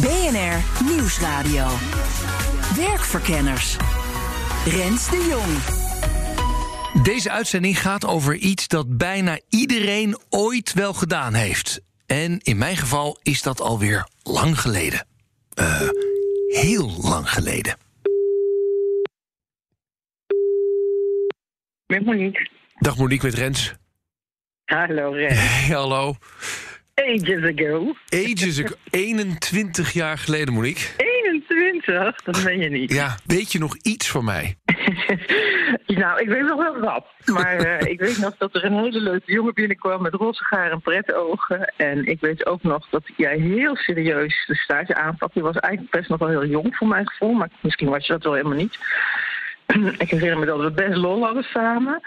BNR Nieuwsradio. Werkverkenners. Rens de Jong. Deze uitzending gaat over iets dat bijna iedereen ooit wel gedaan heeft. En in mijn geval is dat alweer lang geleden. Eh, heel lang geleden. Met Monique. Dag Monique met Rens. Hallo Ren. Hey, hallo. Ages ago. Ages ago. 21 jaar geleden, Monique. 21? Dat ben je niet. Ja, weet je nog iets van mij? nou, ik weet nog wel wat. Maar eh, ik weet nog dat er een hele leuke jongen binnenkwam met roze haar en pret ogen. En ik weet ook nog dat jij heel serieus de stage aanpakt. Je was eigenlijk best nog wel heel jong voor mijn gevoel. Maar misschien was je dat wel helemaal niet. ik herinner me dat we best lol hadden samen.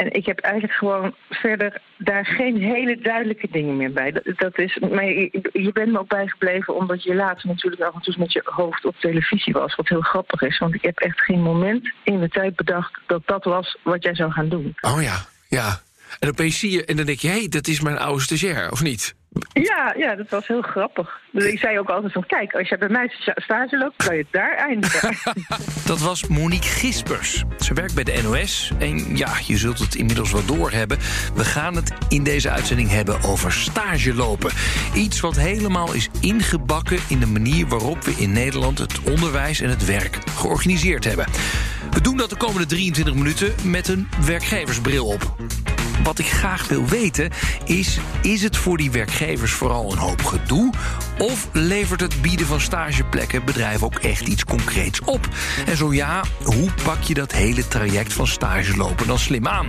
En ik heb eigenlijk gewoon verder daar geen hele duidelijke dingen meer bij. Dat, is, maar je, je bent me ook bijgebleven omdat je later natuurlijk af en toe met je hoofd op televisie was. Wat heel grappig is, want ik heb echt geen moment in de tijd bedacht dat dat was wat jij zou gaan doen. Oh ja, ja. En opeens zie je, en dan denk je, hé, hey, dat is mijn oude stagiair, of niet? Ja, ja, dat was heel grappig. Dus ik zei ook altijd van, kijk, als je bij mij stage loopt, kan je daar eindigen. dat was Monique Gispers. Ze werkt bij de NOS en ja, je zult het inmiddels wel doorhebben. We gaan het in deze uitzending hebben over stage lopen. Iets wat helemaal is ingebakken in de manier waarop we in Nederland het onderwijs en het werk georganiseerd hebben. We doen dat de komende 23 minuten met een werkgeversbril op. Wat ik graag wil weten is: is het voor die werkgevers vooral een hoop gedoe? Of levert het bieden van stageplekken bedrijven ook echt iets concreets op? En zo ja, hoe pak je dat hele traject van stage lopen dan slim aan?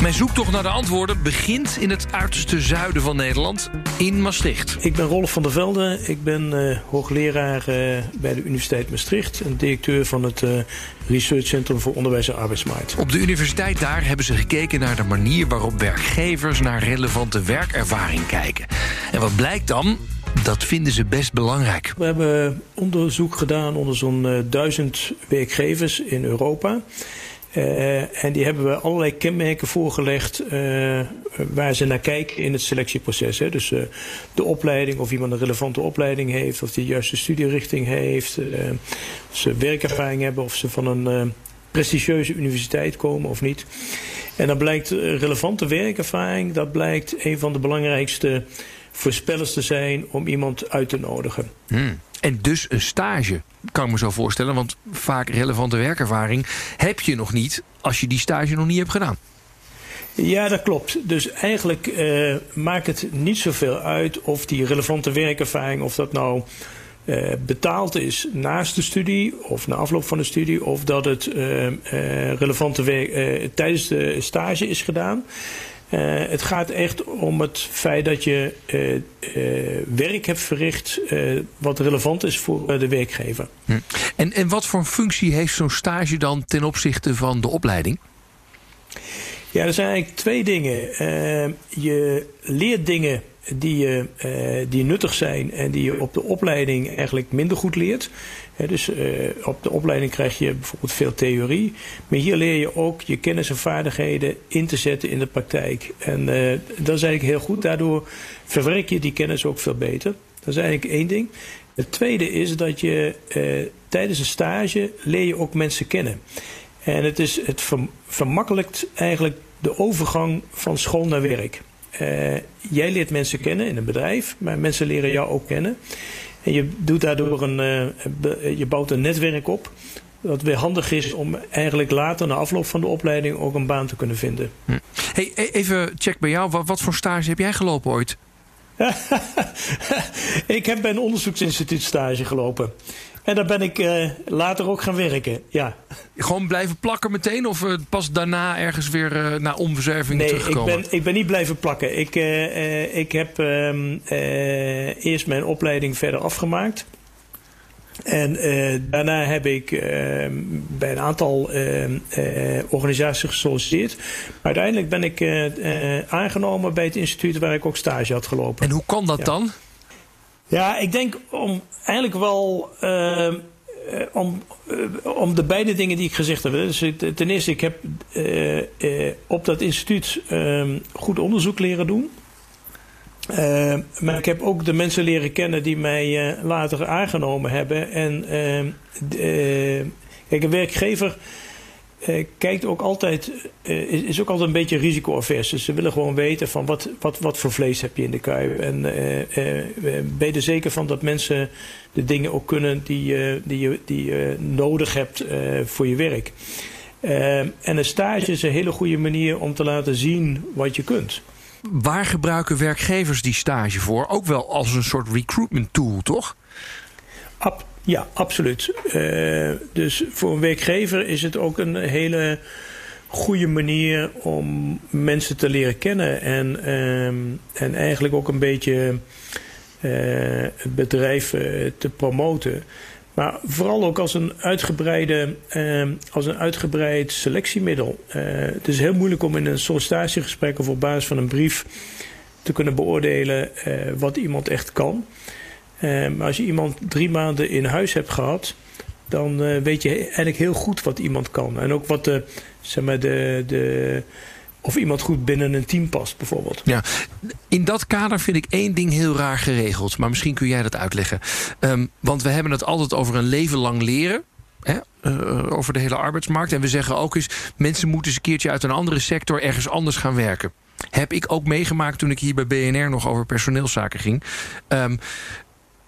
Mijn zoektocht naar de antwoorden begint in het uiterste zuiden van Nederland, in Maastricht. Ik ben Rolf van der Velde. Ik ben uh, hoogleraar uh, bij de Universiteit Maastricht en directeur van het uh, Research Centrum voor Onderwijs en Arbeidsmarkt. Op de universiteit daar hebben ze gekeken naar de manier waarop werkgevers naar relevante werkervaring kijken. En wat blijkt dan? Dat vinden ze best belangrijk. We hebben onderzoek gedaan onder zo'n duizend werkgevers in Europa. Uh, en die hebben we allerlei kenmerken voorgelegd uh, waar ze naar kijken in het selectieproces. Hè. Dus uh, de opleiding, of iemand een relevante opleiding heeft, of die de juiste studierichting heeft, of ze werkervaring hebben, of ze van een prestigieuze universiteit komen of niet. En dan blijkt relevante werkervaring, dat blijkt een van de belangrijkste voorspellers te zijn om iemand uit te nodigen. Hmm. En dus een stage, kan ik me zo voorstellen. Want vaak relevante werkervaring heb je nog niet als je die stage nog niet hebt gedaan. Ja, dat klopt. Dus eigenlijk uh, maakt het niet zoveel uit of die relevante werkervaring, of dat nou uh, betaald is naast de studie of na afloop van de studie, of dat het uh, relevante werk tijdens de stage is gedaan. Uh, het gaat echt om het feit dat je uh, uh, werk hebt verricht wat relevant is voor de werkgever. Hm. En, en wat voor functie heeft zo'n stage dan ten opzichte van de opleiding? Ja, er zijn eigenlijk twee dingen. je leert dingen die, die nuttig zijn en die je op de opleiding eigenlijk minder goed leert. dus uh, op de opleiding krijg je bijvoorbeeld veel theorie. Maar hier leer je ook je kennis en vaardigheden in te zetten in de praktijk. En dat is eigenlijk heel goed. Daardoor verwerk je die kennis ook veel beter. Dat is eigenlijk één ding. Het tweede is dat je tijdens een stage leer je ook mensen kennen. En het, is, het vermakkelijkt eigenlijk de overgang van school naar werk. Uh, jij leert mensen kennen in een bedrijf, maar mensen leren jou ook kennen. En je doet daardoor een, uh, je bouwt een netwerk op. Dat weer handig is om eigenlijk later, na afloop van de opleiding, ook een baan te kunnen vinden. Hm. Hey, even check bij jou. Wat, wat voor stage heb jij gelopen ooit? ik heb bij een onderzoeksinstituut stage gelopen. En daar ben ik uh, later ook gaan werken, ja. Gewoon blijven plakken meteen of uh, pas daarna ergens weer uh, naar omzwerving nee, terugkomen? Nee, ik ben, ik ben niet blijven plakken. Ik, ik heb ehm, eerst mijn opleiding verder afgemaakt. En eh, daarna heb ik eh, bij een aantal eh, organisaties gesolliciteerd. Maar uiteindelijk ben ik aangenomen bij het instituut waar ik ook stage had gelopen. En hoe kan dat Ja. dan? Ja, ik denk om eigenlijk wel om, om de beide dingen die ik gezegd heb. Dus ten eerste, ik heb op dat instituut eh, goed onderzoek leren doen. Eh, maar ik heb ook de mensen leren kennen die mij eh, later aangenomen hebben. En eh, kijk, een werkgever kijkt ook altijd, is, is ook altijd een beetje risicoavers. Dus ze willen gewoon weten van wat, wat, wat voor vlees heb je in de kuip. En ben je er zeker van dat mensen de dingen ook kunnen die, die je die nodig hebt voor je werk. Eh, en een stage is een hele goede manier om te laten zien wat je kunt. Waar gebruiken werkgevers die stage voor? Ook wel als een soort recruitment tool, toch? Ja, absoluut. Eh, dus voor een werkgever is het ook een hele goede manier om mensen te leren kennen en, ehm, en eigenlijk ook een beetje het bedrijf eh, te promoten. Maar vooral ook als een, uitgebreide, ehm, als een uitgebreid selectiemiddel. Eh, het is heel moeilijk om in een sollicitatiegesprek of op basis van een brief te kunnen beoordelen eh, wat iemand echt kan. Eh, maar als je iemand drie maanden in huis hebt gehad, dan eh, weet je eigenlijk heel goed wat iemand kan. En ook wat de, zeg maar, de, de, of iemand goed binnen een team past, bijvoorbeeld. Ja, in dat kader vind ik één ding heel raar geregeld. Maar misschien kun jij dat uitleggen. Ehm, want we hebben het altijd over een leven lang leren. Hè, eh, over de hele arbeidsmarkt. En we zeggen ook eens... mensen moeten eens een keertje uit een andere sector... ergens anders gaan werken. Heb ik ook meegemaakt toen ik hier bij BNR nog over personeelszaken ging. Ehm,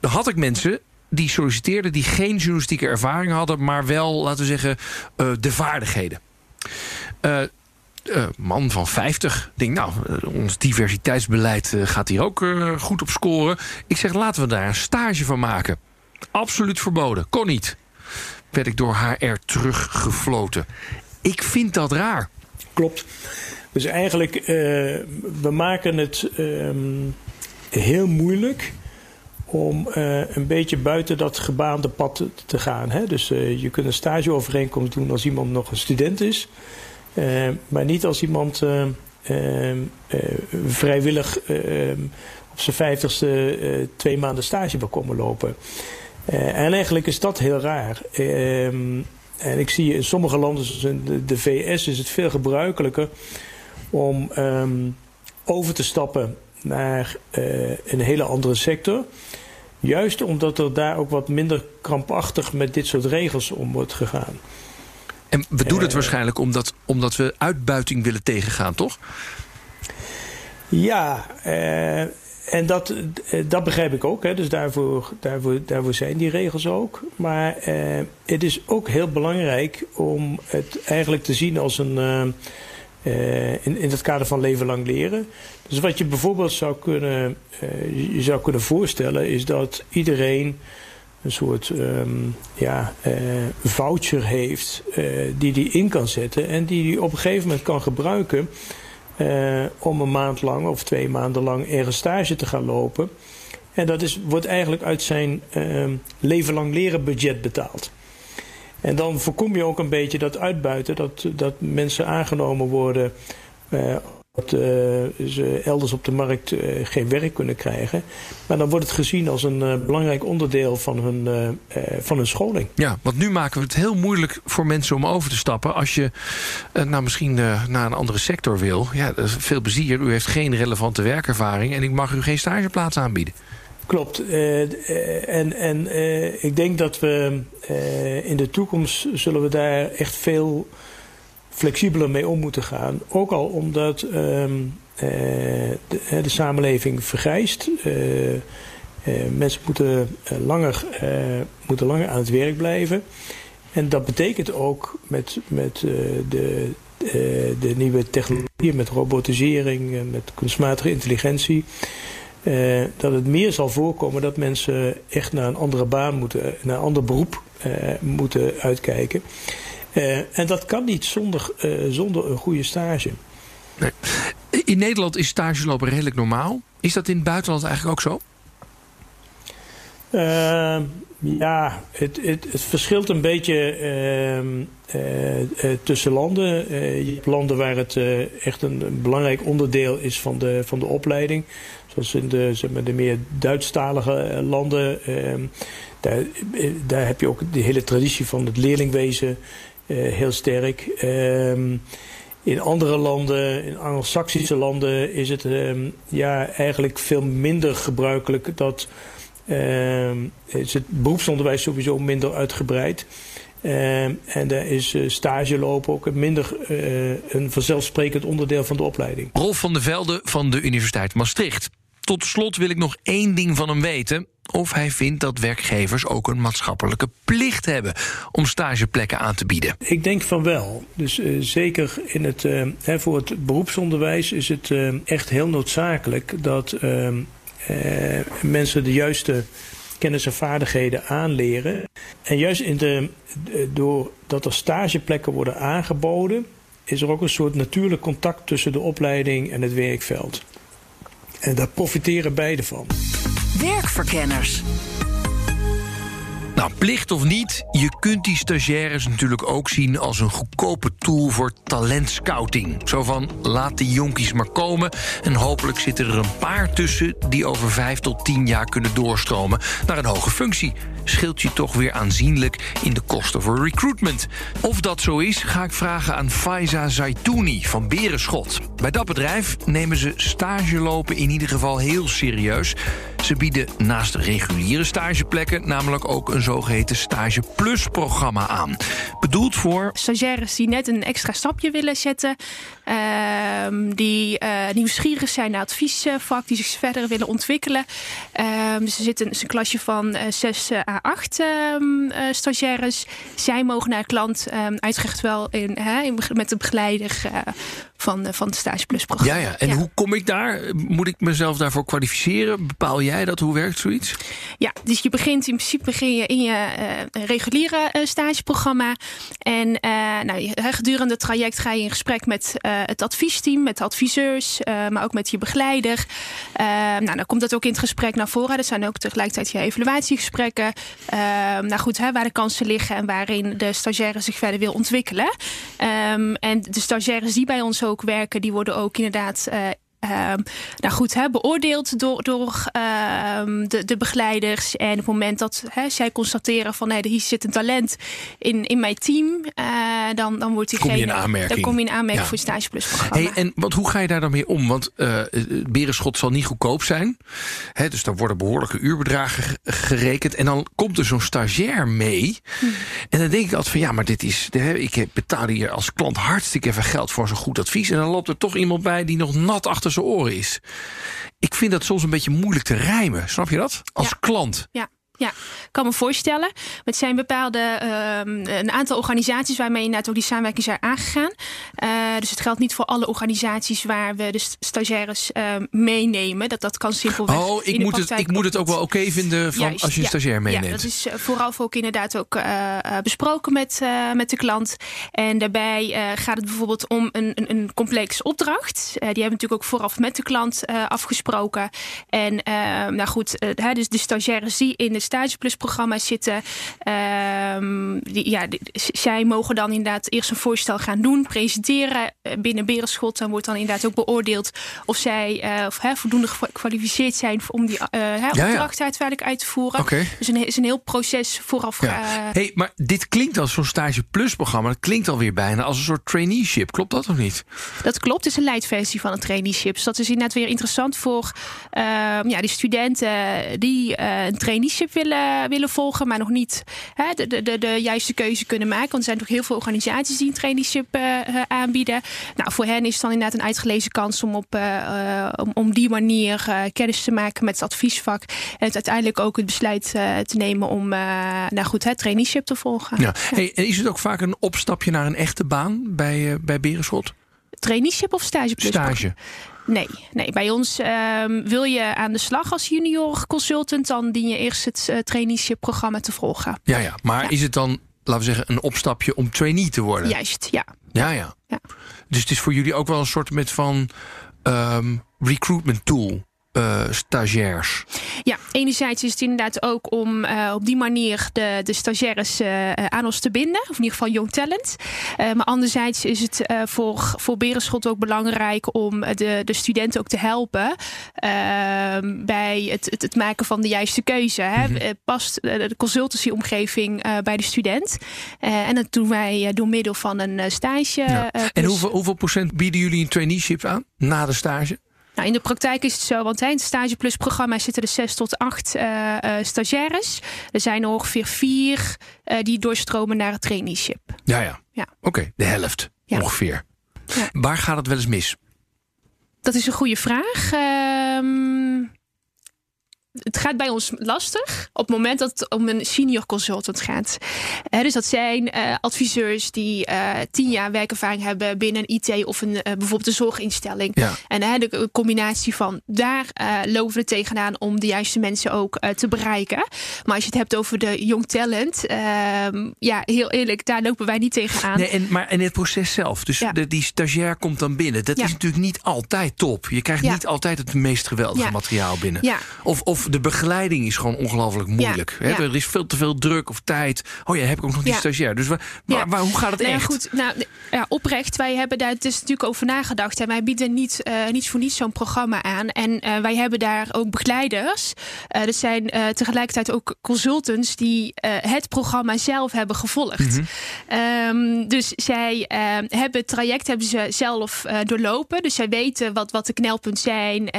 dan had ik mensen die solliciteerden... die geen journalistieke ervaring hadden... maar wel, laten we zeggen, eh, de vaardigheden. Eh, eh, man van 50. Ik denk, nou, eh, ons diversiteitsbeleid eh, gaat hier ook goed op scoren. Ik zeg, laten we daar een stage van maken. Absoluut verboden. Kon niet. Werd ik door HR teruggefloten. Ik vind dat raar. Klopt. Dus eigenlijk, we maken het ehm, heel moeilijk om een beetje buiten dat gebaande pad te, gaan. Hè? Dus je kunt een stageovereenkomst doen als iemand nog een student is. Eh, maar niet als iemand eh, eh, vrijwillig op zijn vijftigste twee maanden stage wil komen lopen. En eigenlijk is dat heel raar. En ik zie in sommige landen, de, de VS, is het veel gebruikelijker om ehm, over te stappen naar een hele andere sector. Juist omdat er daar ook wat minder krampachtig met dit soort regels om wordt gegaan. En we doen het Eh. waarschijnlijk omdat, omdat we uitbuiting willen tegengaan, toch? Ja, eh, en dat, eh, dat begrijp ik ook. Hè. Dus daarvoor, daarvoor, daarvoor zijn die regels ook. Maar eh, het is ook heel belangrijk om het eigenlijk te zien als een. eh, in, in het kader van leven lang leren. Dus wat je bijvoorbeeld zou kunnen, je zou kunnen voorstellen, is dat iedereen een soort ehm, ja, eh, voucher heeft eh, die die in kan zetten en die die op een gegeven moment kan gebruiken eh, om een maand lang of twee maanden lang ergens stage te gaan lopen. En dat is, wordt eigenlijk uit zijn ehm, leven lang leren budget betaald. En dan voorkom je ook een beetje dat uitbuiten, dat, dat mensen aangenomen worden. Dat eh, ze elders op de markt eh, geen werk kunnen krijgen. Maar dan wordt het gezien als een eh, belangrijk onderdeel van hun, van hun scholing. Ja, want nu maken we het heel moeilijk voor mensen om over te stappen. Als je nou misschien naar een andere sector wil. Ja, veel plezier. U heeft geen relevante werkervaring. En ik mag u geen stageplaats aanbieden. Klopt. En en ik denk dat we in de toekomst zullen we daar echt veel flexibeler mee om moeten gaan. Ook al omdat ehm, eh, de, de samenleving vergrijst. Eh, eh, mensen moeten, langer, moeten langer aan het werk blijven. En dat betekent ook met, met de, de nieuwe technologieën, met robotisering, met kunstmatige intelligentie. dat het meer zal voorkomen dat mensen echt naar een andere baan moeten, naar een ander beroep moeten uitkijken. Eh, en dat kan niet zonder, eh, zonder een goede stage. In Nederland is stagelopen redelijk normaal. Is dat in het buitenland eigenlijk ook zo? Uh, ja, het, het, het, verschilt een beetje uh, uh, tussen landen. je hebt landen waar het echt een, een, belangrijk onderdeel is van de, van de opleiding. Zoals in de, zeg maar, de meer Duitsstalige landen. Ehm, daar, daar heb je ook de hele traditie van het leerlingwezen heel sterk. Ehm, in andere landen, in Anglo-Saxische landen, is het ja, eigenlijk veel minder gebruikelijk dat uh, is het beroepsonderwijs sowieso minder uitgebreid. En daar is uh, stage lopen ook minder uh, een vanzelfsprekend onderdeel van de opleiding. Rolf van der Velde van de Universiteit Maastricht. Tot slot wil ik nog één ding van hem weten. Of hij vindt dat werkgevers ook een maatschappelijke plicht hebben om stageplekken aan te bieden. Ik denk van wel. Dus uh, zeker in het, uh, hè, voor het beroepsonderwijs is het uh, echt heel noodzakelijk dat mensen de juiste kennis en vaardigheden aanleren. En juist in de, doordat er stageplekken worden aangeboden, is er ook een soort natuurlijk contact tussen de opleiding en het werkveld. En daar profiteren beide van. Werkverkenners. Nou, plicht of niet, je kunt die stagiaires natuurlijk ook zien als een goedkope tool voor talentscouting. Zo van laat de jonkies maar komen en hopelijk zitten er een paar tussen die over vijf tot tien jaar kunnen doorstromen naar een hoge functie. Scheelt je toch weer aanzienlijk in de kosten voor recruitment. Of dat zo is, ga ik vragen aan Faiza Zaitouni van Berenschot. Bij dat bedrijf nemen ze stage lopen in ieder geval heel serieus. Ze bieden naast reguliere stageplekken namelijk ook een zogeheten Stage Plus programma aan. Bedoeld voor stagiaires die net een extra stapje willen zetten, uh, die uh, nieuwsgierig zijn naar adviesvak, die zich verder willen ontwikkelen. Uh, dus er zit een, een klasje van uh, 6 à 8 stagiaires. Zij mogen naar klant, ehm, uitgerecht wel in, hè, met de begeleider eh, van, van het Stage Plus programma. Ja, ja. en ja. hoe kom ik daar? Moet ik mezelf daarvoor kwalificeren? Bepaal jij dat? Hoe werkt zoiets? Ja, dus je begint in principe begin je in je uh, reguliere uh, stageprogramma. En uh, nou, gedurende het traject ga je in gesprek met het adviesteam, met de adviseurs, maar ook met je begeleider. nou, dan komt dat ook in het gesprek naar voren. Dat zijn ook tegelijkertijd je evaluatiegesprekken. nou goed, hè, waar de kansen liggen en waarin de stagiaire zich verder wil ontwikkelen. Um, en de stagiaires die bij ons ook werken, die worden ook inderdaad nou goed, hè, beoordeeld door, door uh, de, de begeleiders. En op het moment dat hè, zij constateren van nee, hier zit een talent in, in mijn team, uh, dan, dan wordt diegene. Kom je in aanmerking. Dan kom je in aanmerking ja. voor Stage Plus programma. Hey, en wat, hoe ga je daar dan mee om? Want Berenschot zal niet goedkoop zijn. Hè, dus daar worden behoorlijke uurbedragen gerekend. En dan komt er zo'n stagiair mee. Hm. En dan denk ik altijd van ja, maar dit is. Ik betaal hier als klant hartstikke even geld voor zo'n goed advies. En dan loopt er toch iemand bij die nog nat achter zijn oren is. Ik vind dat soms een beetje moeilijk te rijmen. Snap je dat? Als ja. klant. Ja. Ja, ik kan me voorstellen. Het zijn bepaalde, um, een aantal organisaties waarmee inderdaad ook die samenwerking zijn aangegaan. Uh, dus het geldt niet voor alle organisaties waar we de stagiaires uh, meenemen. Dat, dat kan simpelweg. Oh, ik, moet het, ik moet het ook wel oké okay vinden van Juist, als je een ja, stagiair meeneemt. Ja, dat is vooral ook inderdaad ook uh, besproken met, met de klant. En daarbij gaat het bijvoorbeeld om een, een, een complexe opdracht. die hebben we natuurlijk ook vooraf met de klant afgesproken. En nou goed, dus de stagiaires die in de stageplus-programma zitten. Um, die, ja, die, zij mogen dan inderdaad eerst een voorstel gaan doen, presenteren binnen Berenschot. Dan wordt dan inderdaad ook beoordeeld of zij uh, of, hè, voldoende gekwalificeerd zijn om die uh, hè, opdracht ja, uiteindelijk uit te voeren. Okay. Dus een, is een heel proces vooraf. Ja. Uh, hey, maar dit klinkt als zo'n stage plus programma. Dat klinkt alweer bijna als een soort traineeship. Klopt dat of niet? Dat klopt. Het is een leidversie van een traineeship. Dus dat is inderdaad weer interessant voor ja, die studenten die een traineeship willen volgen, maar nog niet hè, de, de, de, de, juiste keuze kunnen maken. Want er zijn toch heel veel organisaties die een traineeship uh, aanbieden. Nou, voor hen is het dan inderdaad een uitgelezen kans om op uh, om, om die manier kennis te maken met het adviesvak. En het uiteindelijk ook het besluit te nemen om nou goed, het traineeship te volgen. Ja. ja. Hey, en is het ook vaak een opstapje naar een echte baan bij, bij Berenschot? Traineeship of stage? Stage. Nee, nee, bij ons um, wil je aan de slag als junior consultant, dan dien je eerst het uh, traineeship programma te volgen. Ja, ja. Maar ja. is het dan, laten we zeggen, een opstapje om trainee te worden? Juist, ja. Ja, ja. ja. Dus het is voor jullie ook wel een soort met van um, recruitment tool. uh, stagiairs? Ja, enerzijds is het inderdaad ook om uh, op die manier de, de stagiaires uh, aan ons te binden. Of in ieder geval young talent. maar anderzijds is het voor, voor Berenschot ook belangrijk om de, de studenten ook te helpen. Ehm, bij het, het, het, maken van de juiste keuze. Hè. Mm-hmm. Past de consultancyomgeving bij de student. en dat doen wij door middel van een stage. Ja. en hoeveel, hoeveel procent bieden jullie een traineeship aan na de stage? Nou, in de praktijk is het zo, want in het Stage Plus programma zitten er zes tot acht uh, uh, stagiaires. Er zijn er ongeveer vier uh, die doorstromen naar het traineeship. Ja, ja. ja. Oké, okay, de helft ja. ongeveer. Ja. Waar gaat het wel eens mis? Dat is een goede vraag. Ehm, het gaat bij ons lastig op het moment dat het om een senior consultant gaat. dus dat zijn uh, adviseurs die uh, tien jaar werkervaring hebben binnen een IT of een, uh, bijvoorbeeld een zorginstelling. Ja. En de combinatie van daar lopen we tegenaan om de juiste mensen ook te bereiken. Maar als je het hebt over de young talent, ehm, ja, heel eerlijk, daar lopen wij niet tegenaan. Nee, en, maar in het proces zelf, dus ja. de, die stagiair komt dan binnen. Dat ja. is natuurlijk niet altijd top. Je krijgt niet altijd het meest geweldige materiaal binnen. Of, of de begeleiding is gewoon ongelooflijk moeilijk. Ja, Er is veel te veel druk of tijd. Oh ja, heb ik ook nog die stagiair. Dus waar, waar, hoe gaat het nou, echt? Goed, nou, ja, oprecht, wij hebben daar dus natuurlijk over nagedacht. En wij bieden niet, uh, niet voor niets zo'n programma aan. En uh, wij hebben daar ook begeleiders. Uh, er zijn tegelijkertijd ook consultants die het programma zelf hebben gevolgd. Mm -hmm. um, dus zij hebben het traject hebben ze zelf doorlopen. Dus zij weten wat, wat de knelpunten zijn.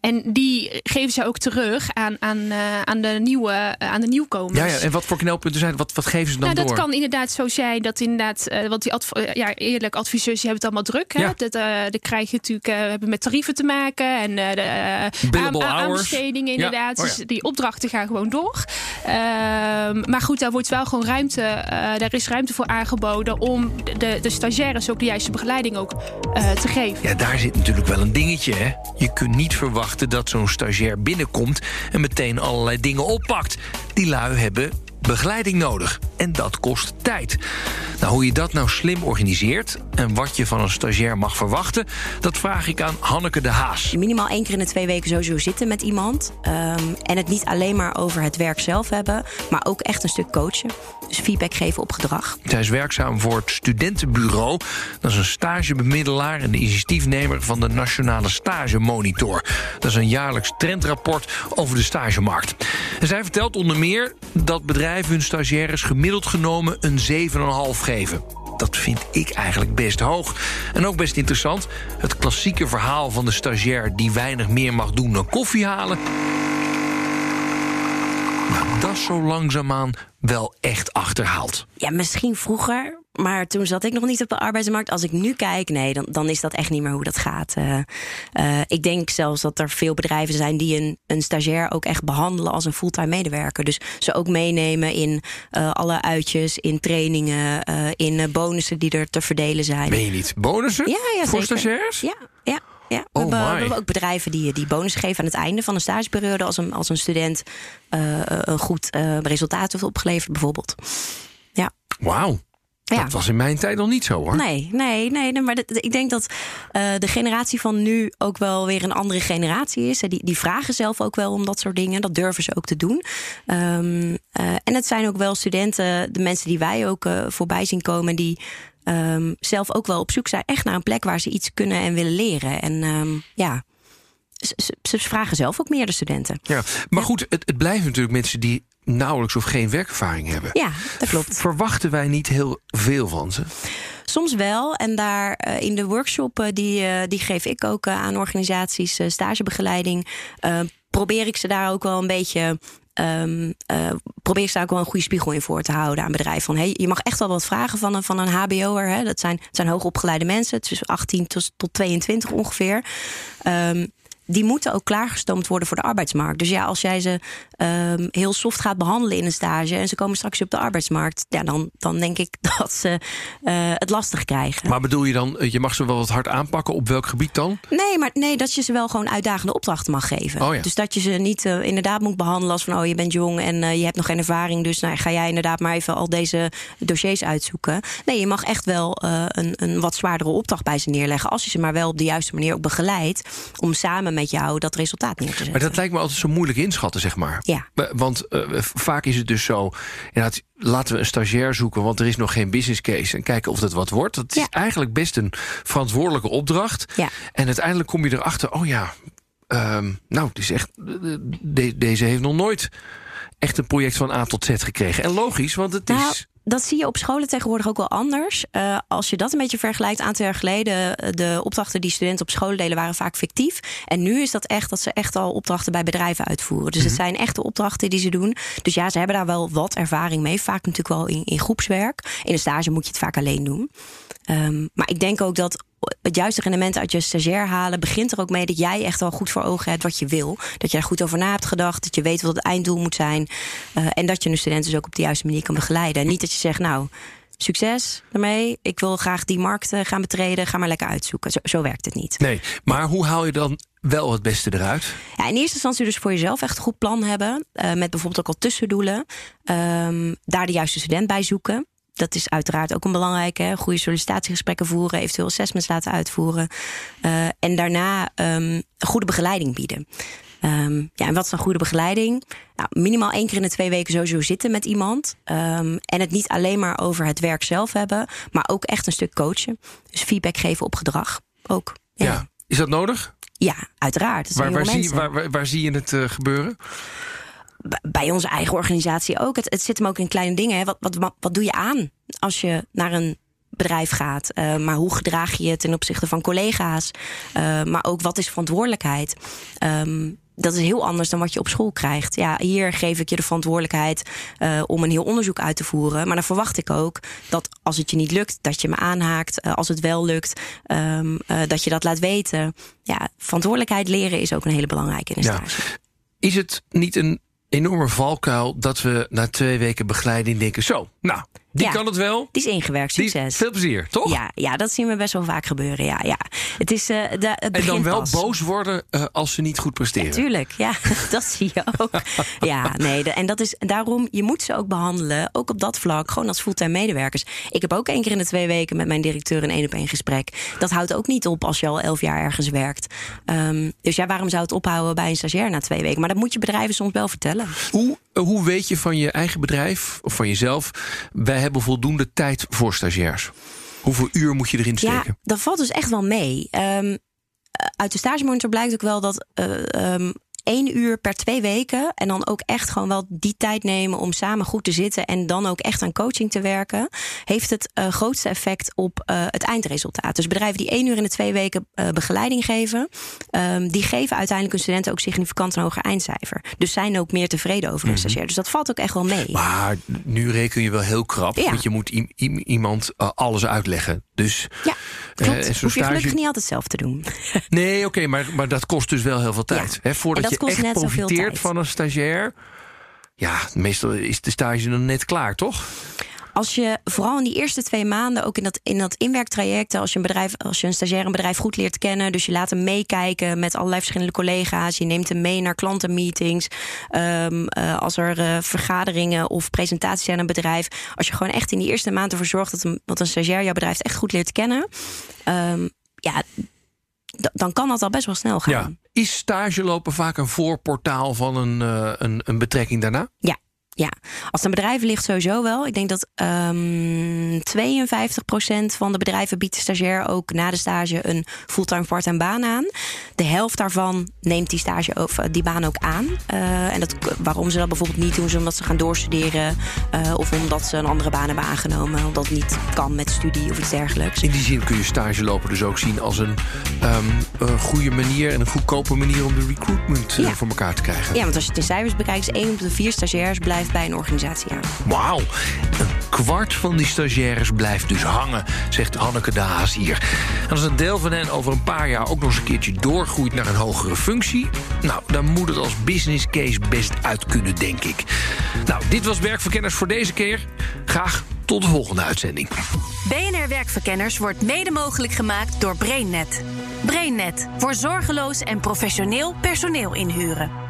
en die geven ze ook terug aan, aan, uh, aan, de, nieuwe, uh, aan de nieuwkomers. Ja, ja, en wat voor knelpunten zijn Wat, wat geven ze dan nou, door? Dat kan inderdaad zo zijn dat inderdaad, uh, want die ja, eerlijk adviseurs die hebben het allemaal druk. Hè? Ja. Dat, dan krijg je natuurlijk, hebben met tarieven te maken en de aanbestedingen inderdaad. Ja. Oh, dus die opdrachten gaan gewoon door. Ehm, maar goed, daar wordt wel gewoon ruimte, daar is ruimte voor aangeboden om de, de stagiaires ook de juiste begeleiding ook te geven. Ja, daar zit natuurlijk wel een dingetje. Hè? Je kunt niet verwachten dat zo'n stagiair binnenkomt en meteen allerlei dingen oppakt. Die lui hebben begeleiding nodig. En dat kost tijd. Nou, hoe je dat nou slim organiseert en wat je van een stagiair mag verwachten, dat vraag ik aan Hanneke de Haas. Minimaal één keer in de twee weken sowieso zitten met iemand. Um, en het niet alleen maar over het werk zelf hebben, maar ook echt een stuk coachen. Dus feedback geven op gedrag. Zij is werkzaam voor het Studentenbureau. Dat is een stagebemiddelaar en de initiatiefnemer van de Nationale Stagemonitor. Dat is een jaarlijks trendrapport over de stagemarkt. En zij vertelt onder meer dat bedrijven hun stagiaires gemiddeld genomen een 7,5 geven. Dat vind ik eigenlijk best hoog. En ook best interessant. Het klassieke verhaal van de stagiair die weinig meer mag doen dan koffie halen. Dat is zo langzaamaan wel echt achterhaald. Ja, misschien vroeger. Maar toen zat ik nog niet op de arbeidsmarkt. Als ik nu kijk, nee, dan, dan is dat echt niet meer hoe dat gaat. Uh, uh, ik denk zelfs dat er veel bedrijven zijn die een, een stagiair ook echt behandelen als een fulltime medewerker. Dus ze ook meenemen in uh, alle uitjes, in trainingen, in bonussen die er te verdelen zijn. Ben je niet? Bonussen? Ja, ja Voor zeker. stagiairs? Ja, ja. Ja, we, oh hebben, we, hebben, ook bedrijven die, die bonus geven aan het einde van een stageperiode. Als een, als een student uh, een goed uh, resultaat heeft opgeleverd, bijvoorbeeld. Ja. Wauw. Ja. Dat was in mijn tijd nog niet zo hoor. Nee, nee, nee. nee maar ik denk dat uh, de generatie van nu ook wel weer een andere generatie is. Die, die vragen zelf ook wel om dat soort dingen. Dat durven ze ook te doen. Um, uh, en het zijn ook wel studenten, de mensen die wij ook uh, voorbij zien komen, die um, zelf ook wel op zoek zijn echt naar een plek waar ze iets kunnen en willen leren. En um, ja. Ze, ze, vragen zelf ook meer de studenten. Ja, maar goed, het, het blijven natuurlijk mensen die nauwelijks of geen werkervaring hebben. Ja, dat klopt. Verwachten wij niet heel veel van ze? Soms wel. En daar uh, in de workshop uh, die, uh, die geef ik ook aan organisaties, stagebegeleiding. probeer ik ze daar ook wel een beetje Um, uh, probeer ik daar ook wel een goede spiegel in voor te houden aan bedrijven. Van, hey, je mag echt wel wat vragen van een, van een HBO'er. Dat zijn, zijn hoogopgeleide mensen, tussen 18 tot, tot 22 ongeveer. Um, die moeten ook klaargestoomd worden voor de arbeidsmarkt. Dus ja, als jij ze um, heel soft gaat behandelen in een stage en ze komen straks op de arbeidsmarkt, ja, dan, dan denk ik dat ze uh, het lastig krijgen. Maar bedoel je dan, je mag ze wel wat hard aanpakken? Op welk gebied dan? Nee, maar nee, dat je ze wel gewoon uitdagende opdrachten mag geven. Oh ja. Dus dat je ze niet uh, inderdaad moet behandelen als van, oh, je bent jong en uh, je hebt nog geen ervaring, dus nou, ga jij inderdaad maar even al deze dossiers uitzoeken. Nee, je mag echt wel een, een wat zwaardere opdracht bij ze neerleggen, als je ze maar wel op de juiste manier ook begeleidt, om samen met met jou dat resultaat neer te zetten. Maar dat lijkt me altijd zo moeilijk inschatten, zeg maar. Ja. Want eh, vaak is het dus zo... Inderdaad, laten we een stagiair zoeken, want er is nog geen business case... en kijken of dat wat wordt. Dat is eigenlijk best een verantwoordelijke opdracht. Ja. En uiteindelijk kom je erachter, oh ja... ehm, nou, het is echt, de- deze heeft nog nooit echt een project van A tot Z gekregen. En logisch, want het Nou, is... dat zie je op scholen tegenwoordig ook wel anders. Eh, als je dat een beetje vergelijkt, een aantal jaar geleden, eh, de opdrachten die studenten op scholen deden, waren vaak fictief. En nu is dat echt dat ze echt al opdrachten bij bedrijven uitvoeren. Dus het zijn echte opdrachten die ze doen. Dus ja, ze hebben daar wel wat ervaring mee. Vaak natuurlijk wel in, in groepswerk. In een stage moet je het vaak alleen doen. Ehm, maar ik denk ook dat het juiste rendement uit je stagiair halen begint er ook mee dat jij echt wel goed voor ogen hebt wat je wil. Dat je daar goed over na hebt gedacht. Dat je weet wat het einddoel moet zijn. eh, en dat je een student dus ook op de juiste manier kan begeleiden. En niet dat je zegt, nou, succes daarmee. Ik wil graag die markt eh, gaan betreden. Ga maar lekker uitzoeken. Zo, zo werkt het niet. Nee, maar hoe haal je dan wel het beste eruit? Ja, in eerste instantie dus voor jezelf echt een goed plan hebben. eh, met bijvoorbeeld ook al tussendoelen. Ehm, daar de juiste student bij zoeken. Dat is uiteraard ook een belangrijke. Hè? Goede sollicitatiegesprekken voeren, eventueel assessments laten uitvoeren. Eh, en daarna ehm, goede begeleiding bieden. Ehm, ja, en wat is dan goede begeleiding? Nou, minimaal één keer in de twee weken sowieso zitten met iemand. Ehm, en het niet alleen maar over het werk zelf hebben, maar ook echt een stuk coachen. Dus feedback geven op gedrag ook. Ja. Ja, Is dat nodig? ja uiteraard. Waar, waar, zie, waar, waar, waar zie je het eh, gebeuren? Bij onze eigen organisatie ook. Het, het zit hem ook in kleine dingen. Hè. Wat, wat, wat, doe je aan als je naar een bedrijf gaat? Eh, maar hoe gedraag je je ten opzichte van collega's? Eh, maar ook wat is verantwoordelijkheid? Ehm, dat is heel anders dan wat je op school krijgt. Ja, hier geef ik je de verantwoordelijkheid eh, om een heel onderzoek uit te voeren. Maar dan verwacht ik ook dat als het je niet lukt, dat je me aanhaakt. Als het wel lukt, ehm, eh, dat je dat laat weten. Ja, verantwoordelijkheid leren is ook een hele belangrijke in een Ja. stage. Is het niet een enorme valkuil dat we na twee weken begeleiding denken... zo, nou, die Ja. kan het wel. Die is ingewerkt. Die, Succes. veel plezier, toch? Ja, ja, dat zien we best wel vaak gebeuren. Ja, ja. Het is, eh, de, het en dan wel pas. boos worden eh, als ze niet goed presteren. Tuurlijk, ja, dat zie je ook. Ja, nee, de- en dat is daarom, je moet ze ook behandelen, ook op dat vlak, gewoon als fulltime medewerkers. Ik heb ook één keer in de twee weken met mijn directeur een één op één gesprek. Dat houdt ook niet op als je al elf jaar ergens werkt. Ehm, dus ja, waarom zou het ophouden bij een stagiair na twee weken? Maar dat moet je bedrijven soms wel vertellen. Hoe, hoe weet je van je eigen bedrijf of van jezelf... wij hebben voldoende tijd voor stagiairs? Hoeveel uur moet je erin steken? Ja, dat valt dus echt wel mee. Ehm, eh, uit de stagemonitor blijkt ook wel dat eh, ehm, één uur per twee weken. En dan ook echt gewoon wel die tijd nemen om samen goed te zitten. En dan ook echt aan coaching te werken. Heeft het eh, grootste effect op eh, het eindresultaat. Dus bedrijven die één uur in de twee weken eh, begeleiding geven. ehm, die geven uiteindelijk hun studenten ook significant een hoger eindcijfer. Dus zijn ook meer tevreden over hun stagiair. Dus dat valt ook echt wel mee. Maar nu reken je wel heel krap. Ja. Want je moet iemand alles uitleggen. Dus Ja, klopt. Hoef je gelukkig niet altijd zelf te doen. Nee, oké, maar, maar dat kost dus wel heel veel tijd. Ja. Hè, voordat je kost echt net zoveel tijd. van een stagiair. Ja, meestal is de stage dan net klaar, toch? Als je vooral in die eerste twee maanden, ook in dat, in dat inwerktraject, als je een bedrijf, als je een stagiair een bedrijf goed leert kennen, dus je laat hem meekijken met allerlei verschillende collega's, je neemt hem mee naar klantenmeetings, ehm, eh, als er eh, vergaderingen of presentaties zijn aan een bedrijf, als je gewoon echt in die eerste maand ervoor zorgt dat een, dat een stagiair jouw bedrijf echt goed leert kennen, ehm, ja, dan kan dat al best wel snel gaan. Ja. Is stage lopen vaak een voorportaal van een, eh, een, een betrekking daarna? Ja, ja. Als het aan bedrijven ligt sowieso wel. Ik denk dat ehm 52% van de bedrijven biedt de stagiair ook na de stage een fulltime part-time baan aan. De helft daarvan neemt die stage of eh, die baan ook aan. Eh, en dat, waarom ze dat bijvoorbeeld niet doen, is omdat ze gaan doorstuderen eh, of omdat ze een andere baan hebben aangenomen, omdat het niet kan met studie of iets dergelijks. In die zin kun je stage lopen dus ook zien als een ehm, een goede manier en een goedkope manier om de recruitment Ja. voor elkaar te krijgen. Ja, want als je het in cijfers bekijkt, is 1 op de 4 stagiairs blijft bij een organisatie aan. Wauw, een kwart van die stagiaires blijft dus hangen, zegt Hanneke de Haas hier. En als een deel van hen over een paar jaar ook nog eens een keertje doorgroeit naar een hogere functie, nou, dan moet het als business case best uit kunnen, denk ik. Nou, dit was Werkverkenners voor deze keer. Graag tot de volgende uitzending. BNR Werkverkenners wordt mede mogelijk gemaakt door BrainNet. BrainNet voor zorgeloos en professioneel personeel inhuren.